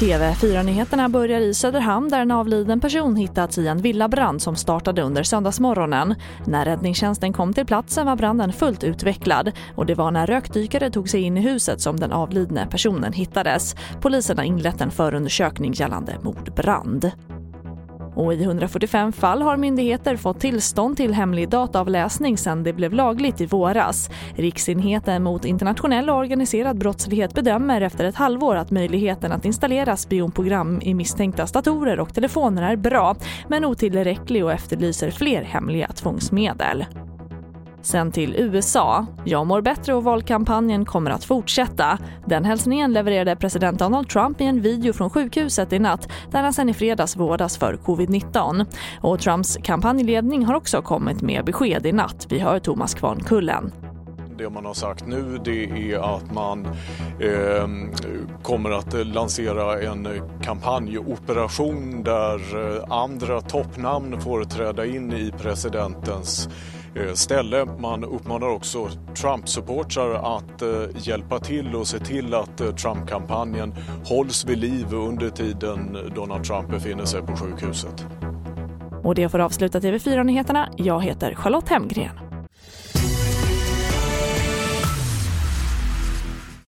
TV4-nyheterna börjar i Söderhamn där en avliden person hittats i en villabrand som startade under söndagsmorgonen. När räddningstjänsten kom till platsen var branden fullt utvecklad och det var när rökdykare tog sig in i huset som den avlidne personen hittades. Polisen har inlett en förundersökning gällande mordbrand. Och i 145 fall har myndigheter fått tillstånd till hemlig dataavläsning sedan det blev lagligt i våras. Riksenheten mot internationell och organiserad brottslighet bedömer efter ett halvår att möjligheten att installera spionprogram i misstänkta datorer och telefoner är bra, men otillräcklig och efterlyser fler hemliga tvångsmedel. Sen till USA. Jag mår bättre och valkampanjen kommer att fortsätta. Den hälsningen levererade president Donald Trump i en video från sjukhuset i natt där han sen i fredags vårdas för covid-19. Och Trumps kampanjledning har också kommit med besked i natt. Vi hör Thomas Kvarnkullen. Det man har sagt nu det är att man eh, kommer att lansera en kampanjoperation där eh, andra toppnamn får träda in i presidentens Eh, ställe. Man uppmanar också Trump-supportrar att eh, hjälpa till och se till att eh, Trump-kampanjen hålls vid liv under tiden Donald Trump befinner sig på sjukhuset. Och det får avsluta TV4-nyheterna. Jag heter Charlotte Hemgren.